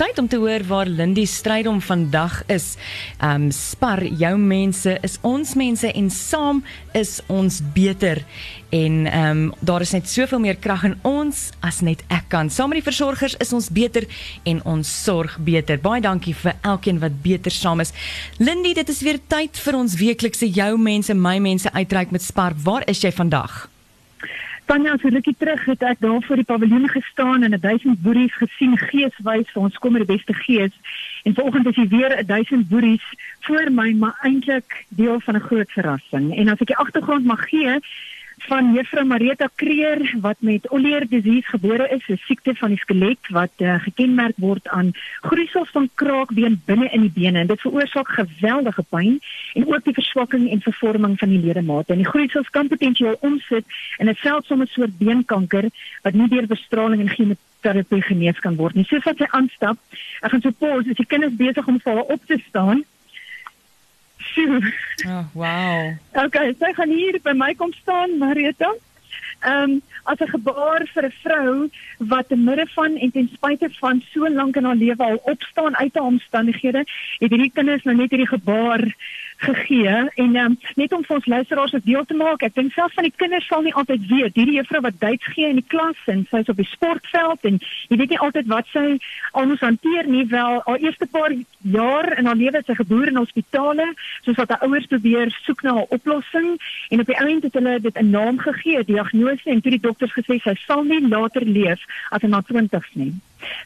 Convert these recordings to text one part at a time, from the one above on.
tyd om te hoor waar Lindy Strydom vandag is. Um spar jou mense is ons mense en saam is ons beter. En um daar is net soveel meer krag in ons as net ek kan. Saam met die versorgers is ons beter en ons sorg beter. Baie dankie vir elkeen wat beter saam is. Lindy, dit is weer tyd vir ons weeklikse jou mense, my mense uitreik met Spar. Waar is jy vandag? Tanya, so rukkie terug het ek daar voor die paviljoen gestaan en 'n duisend boeries gesien geeswys vir ons kom met die beste gees. En vanoggend is hier weer 'n duisend boeries voor my, maar eintlik deel van 'n groot verrassing. En as ek die agtergrond mag gee, van juffrou Marita Kreer wat met Olier disease gebore is, 'n siekte van die skelet wat uh, gekenmerk word aan groeisels van kraakbeen binne in die bene en dit veroorsaak geweldige pyn en ook die verswakking en vervorming van die ledemate. En die groeisels kan potensieel omsit in 'n seldsame soort beenkanker wat nie deur bestraling en chemoterapie genees kan word nie. Soos wat sy aanstap, ek gaan so pos, as die kinders besig om vir haar op te staan. Oh, wow. Okay, sy gaan hier by my kom staan, Marita. Ehm um, as 'n gebaar vir 'n vrou wat te midde van en ten spyte van so lank in haar lewe al opstaan uit haar omstandighede, het hierdie kinders nou net hierdie gebaar gegee en um, net om vir ons luisteraars dit deel te maak. Ek dink selfs van die kinders sal nie altyd weet hierdie juffrou wat Duits gee in die klas en sy's op die sportveld en jy weet nie altyd wat sy almoes hanteer nie wel haar eerste paar jaar in haar lewe sy geboor in hospitale soos wat haar ouers probeer soek na 'n oplossing en op die einde het hulle dit 'n naam gegee, diagnose en toe die dokters gesê sy sal nie later leef as in haar 20's nie.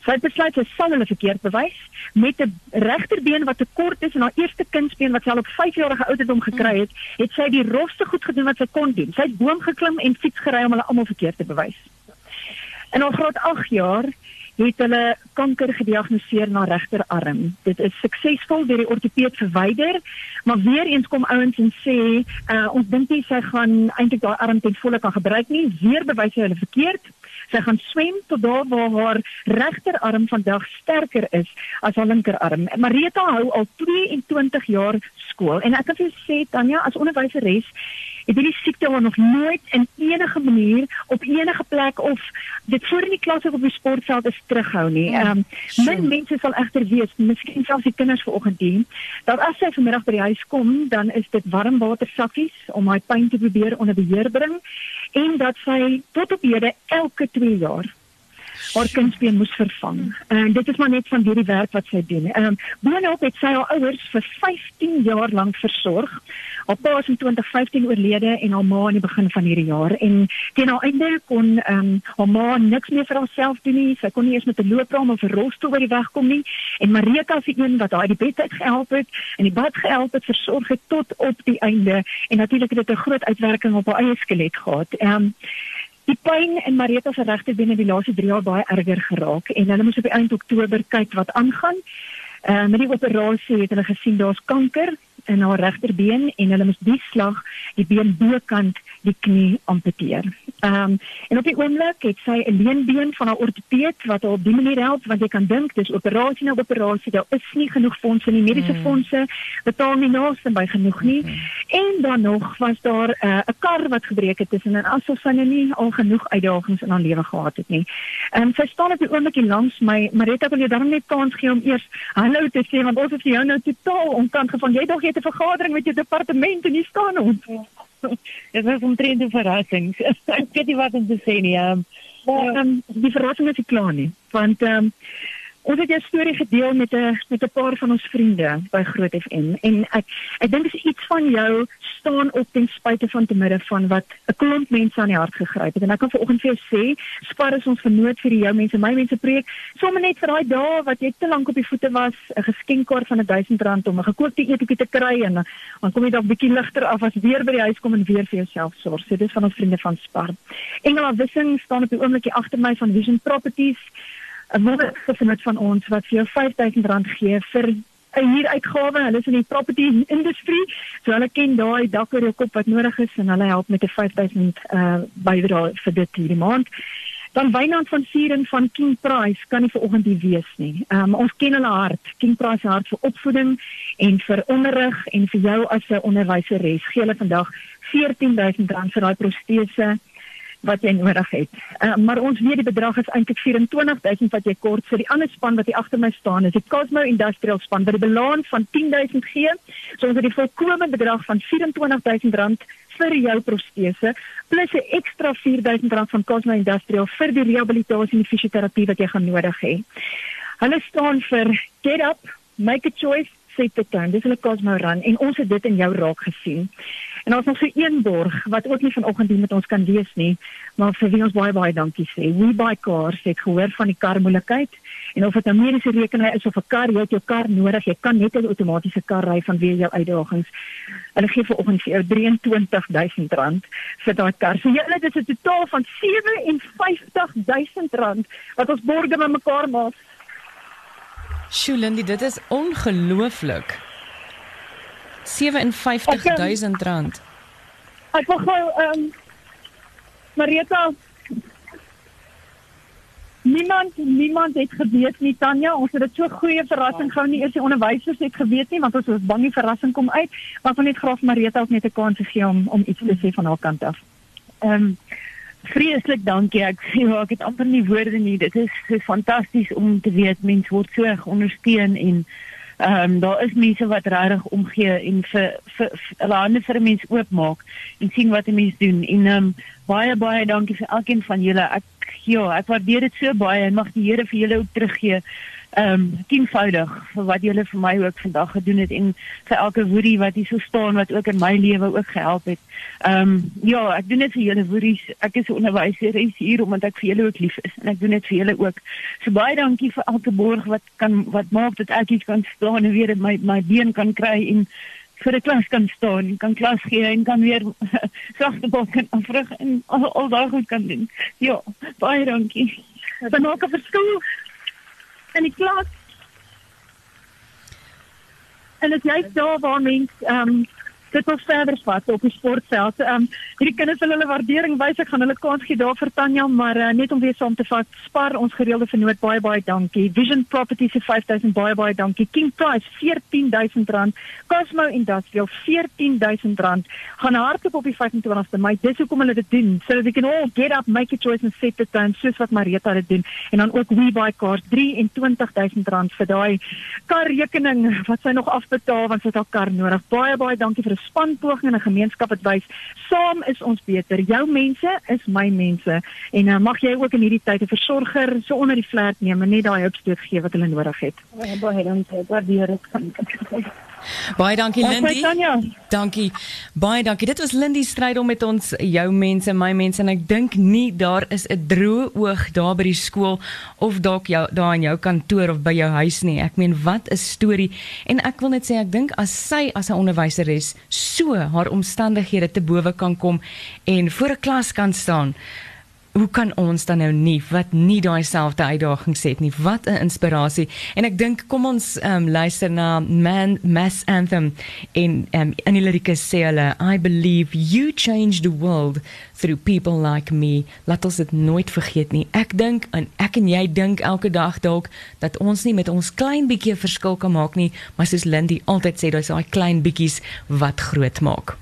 Sy het besluit sy sal hulle verkeerd bewys met 'n regterbeen wat te kort is en haar eerste kindsbeen wat sy al op 5 jarige ouderdom gekry het, het sy die rofste goed gedoen wat sy kon doen. Sy het boom geklim en fiets gery om hulle almal verkeerd te bewys. In haar graad 8 jaar het hulle kanker gediagnoseer na regterarm. Dit is suksesvol deur die ortopeed verwyder, maar weer eens kom ouens en sê, uh, ons dink nie sy gaan eintlik daai arm ten volle kan gebruik nie. Weer bewys hulle verkeerd. Sy gaan swem tot daar waar haar regterarm vandag sterker is as haar linkerarm. Marita hou al 22 jaar skool en ek kan vir sê Tanya as onderwyseres het hierdie siekte haar nog nooit in enige manier op enige plek of dit voor in die klas of op die sportveld is terughou nie. Ja, ehm um, min mense sal egter weet, miskien selfs die kinders vanoggend dien, dat as sy vanmiddag by die huis kom, dan is dit warm water sakkies om haar pyn te probeer onder beheer bring en dat sy tot op hede elke 2 jaar haar kindsbeen moes vervang. En dit is maar net van hierdie werk wat sy doen. Ehm um, boonop het sy haar ouers vir 15 jaar lank versorg. Haar pa is in 2015 oorlede en haar ma aan die begin van hierdie jaar en teen haar einde kon ehm um, haar ma niks meer vir haarself doen nie. Sy kon nie eens met 'n loopraam of 'n rolstoel by die weg kom nie. En Marita se een wat haar die bed uit gehelp het en die bad gehelp het, versorg het tot op die einde en natuurlik het dit 'n groot uitwerking op haar eie skelet gehad. Ehm um, Die pyn in Marita se regterbeen het die laaste 3 jaar baie erger geraak en hulle moes op die eind Oktober kyk wat aangaan. Uh, met die operasie het hulle gesien daar's kanker in haar regterbeen en hulle moes die slag die been bokant die knie amputeer. Ehm um, en op die oomblik het sy 'n leenbeen van haar ortopeed wat haar op die manier help want jy kan dink dis operasie na operasie daar is nie genoeg fondse nie mediese mm. fondse betaal nie naaste by genoeg nie mm. En dan nog was daar eh, 'n uh, kar wat gebreek het tussen en asof sy nou nie al genoeg uitdagings in haar lewe gehad het nie. Ehm um, sy staan op die oomblik hier langs my Marita wil jy daarom net kans gee om eers hallo te sê want ons het jou nou totaal omkant gevang jy dog jy het 'n vergadering met jou departement en hier staan ons dit was omtrent 'n verrassing. ek weet nie wat om te sê nie. Ehm um, die verrassing is nie klaar nie, want ehm um, Ons het 'n storie gedeel met 'n met 'n paar van ons vriende by Groot FM en ek ek dink dit is iets van jou staan op ten spyte van te midde van wat 'n klomp mense aan die hart gegryp het en ek kan vanoggend vir jou sê Spar is ons vernoot vir die jou mense my mense projek sommer net vir daai dae wat jy te lank op die voete was 'n geskenkkaart van R1000 om 'n gekookte eetjie te kry en dan kom jy dalk bietjie ligter af as weer by die huis kom en weer vir jouself sorg. So dit is van ons vriende van Spar. Engela Wissing staan op die oomblik agter my van Vision Properties. 'n wonderlike van ons wat vir jou R5000 gee vir 'n huuruitgawe. Hulle is in die property industrie, so hulle ken daai dak oor jou kop wat nodig is en hulle help met 'n R5000 uh bydrae vir dit hierdie maand. Dan Wynand van Vieren van King Price kan nie vanoggend hier wees nie. Um ons ken hulle hart. King Price hart vir opvoeding en vir onderrig en vir jou as 'n onderwyseres. Gee hulle vandag R14000 vir daai protese wat jy nodig het. Uh, maar ons weet die bedrag is eintlik 24000 wat jy kort vir die ander span wat hier agter my staan is die Cosmo Industrial span wat die balans van 10000 gee. So ons het die volkomme bedrag van 24000 rand vir jou protese plus 'n ekstra 4000 rand van Cosmo Industrial vir die rehabilitasie en fisioterapie wat jy gaan nodig hê. Hulle staan vir Get Up, Make a Choice, Set the Tone. Dis hulle Cosmo Run en ons het dit in jou raak gesien. En ons nog so een borg wat ook nie vanoggend hier met ons kan wees nie, maar vir wie ons baie baie dankie sê. We buy cars het gehoor van die karmoeilikheid en of dit 'n mediese rekening is of 'n kar, jy het jou kar nodig. Jy kan net 'n outomatiese kar ry vanweë jou uitdagings. Hulle gee vir oggend vir jou R23000 vir daai kar. So julle dit is 'n totaal van R57000 wat ons borge met mekaar maak. Sjoelindi, dit is ongelooflik. 57000 rand. Ek wil gou ehm um, Marita Niemand niemand het geweet nie Tanya, ons het dit so goeie verrassing gehou nie eers die onderwysers het geweet nie want ons was bang die verrassing kom uit, maar van net graag Marita ook net 'n kans gegee om om iets te sê van haar kant af. Ehm um, vreeslik dankie. Ek sê ja, ek het amper nie woorde nie. Dit is so fantasties om te weet mense word so ondersteun en ehm um, daar is mense wat regtig omgee en vir vir hulle hande vir 'n mens oopmaak en sien wat 'n mens doen. En ehm um, baie baie dankie vir elkeen van julle. Ek ja, ek waardeer dit so baie en mag die Here vir julle ook teruggee ehm um, tienvoudig vir wat julle vir my ook vandag gedoen het en vir elke woordie wat hier so staan wat ook in my lewe ook gehelp het. Ehm um, ja, ek doen dit vir julle woordies. Ek is 'n onderwyser hier omdat ek vir julle ook lief is en ek doen dit vir julle ook. So baie dankie vir elke borg wat kan wat maak dat ek iets kan staan en weer my my been kan kry en vir 'n klas kan staan kan klas gee en kan weer sagte bok en afrig en al, al daai goed kan doen. Ja, baie dankie. Dit maak 'n verskil in die klas. En dit is daar waar mense ehm um, dit wil verder vat op die sportveld. Ehm um, hierdie kinders wil hulle waardering wys. Ek gaan hulle kans gee daar vir Tanya, maar uh, net om weer saam te vat. Spar ons gereelde vernoot baie baie dankie. Vision Properties se 5000 baie baie dankie. King Price R14000. Cosmo Industrial R14000. Gaan hardloop op die 25ste Mei. Dis hoekom hulle dit doen. So that we can all get up, make a choice and set the tone soos wat Marita dit doen. En dan ook We Buy Cars R23000 vir daai karrekening wat sy nog afbetaal want sy het haar kar nodig. Baie baie dankie vir spanpoging en 'n gemeenskap wat wys saam is ons beter. Jou mense is my mense en uh, mag jy ook in hierdie tyd 'n versorger so onder die vlerk neem en net daai hulpstoot gee wat hulle nodig het. Baie dankie. Waardeer dit. Baie dankie Lindy. Dankie. Baie dankie. Dit was Lindy stryd om met ons jou mense, my mense en ek dink nie daar is 'n droë oog daar by die skool of dalk jou daar in jou kantoor of by jou huis nie. Ek meen wat 'n storie. En ek wil net sê ek dink as sy as 'n onderwyseres so haar omstandighede te bowe kan kom en voor 'n klas kan staan hoe kan ons dan nou nie wat nie daai selfde uitdagings het nie? Wat 'n inspirasie. En ek dink kom ons um, luister na man mass anthem in um, in die lirieke sê hulle i believe you changed the world through people like me. Laat ons dit nooit vergeet nie. Ek dink en ek en jy dink elke dag dalk dat ons nie met ons klein bietjie verskil kan maak nie maar soos Lindy altyd sê daar's daai klein bietjies wat groot maak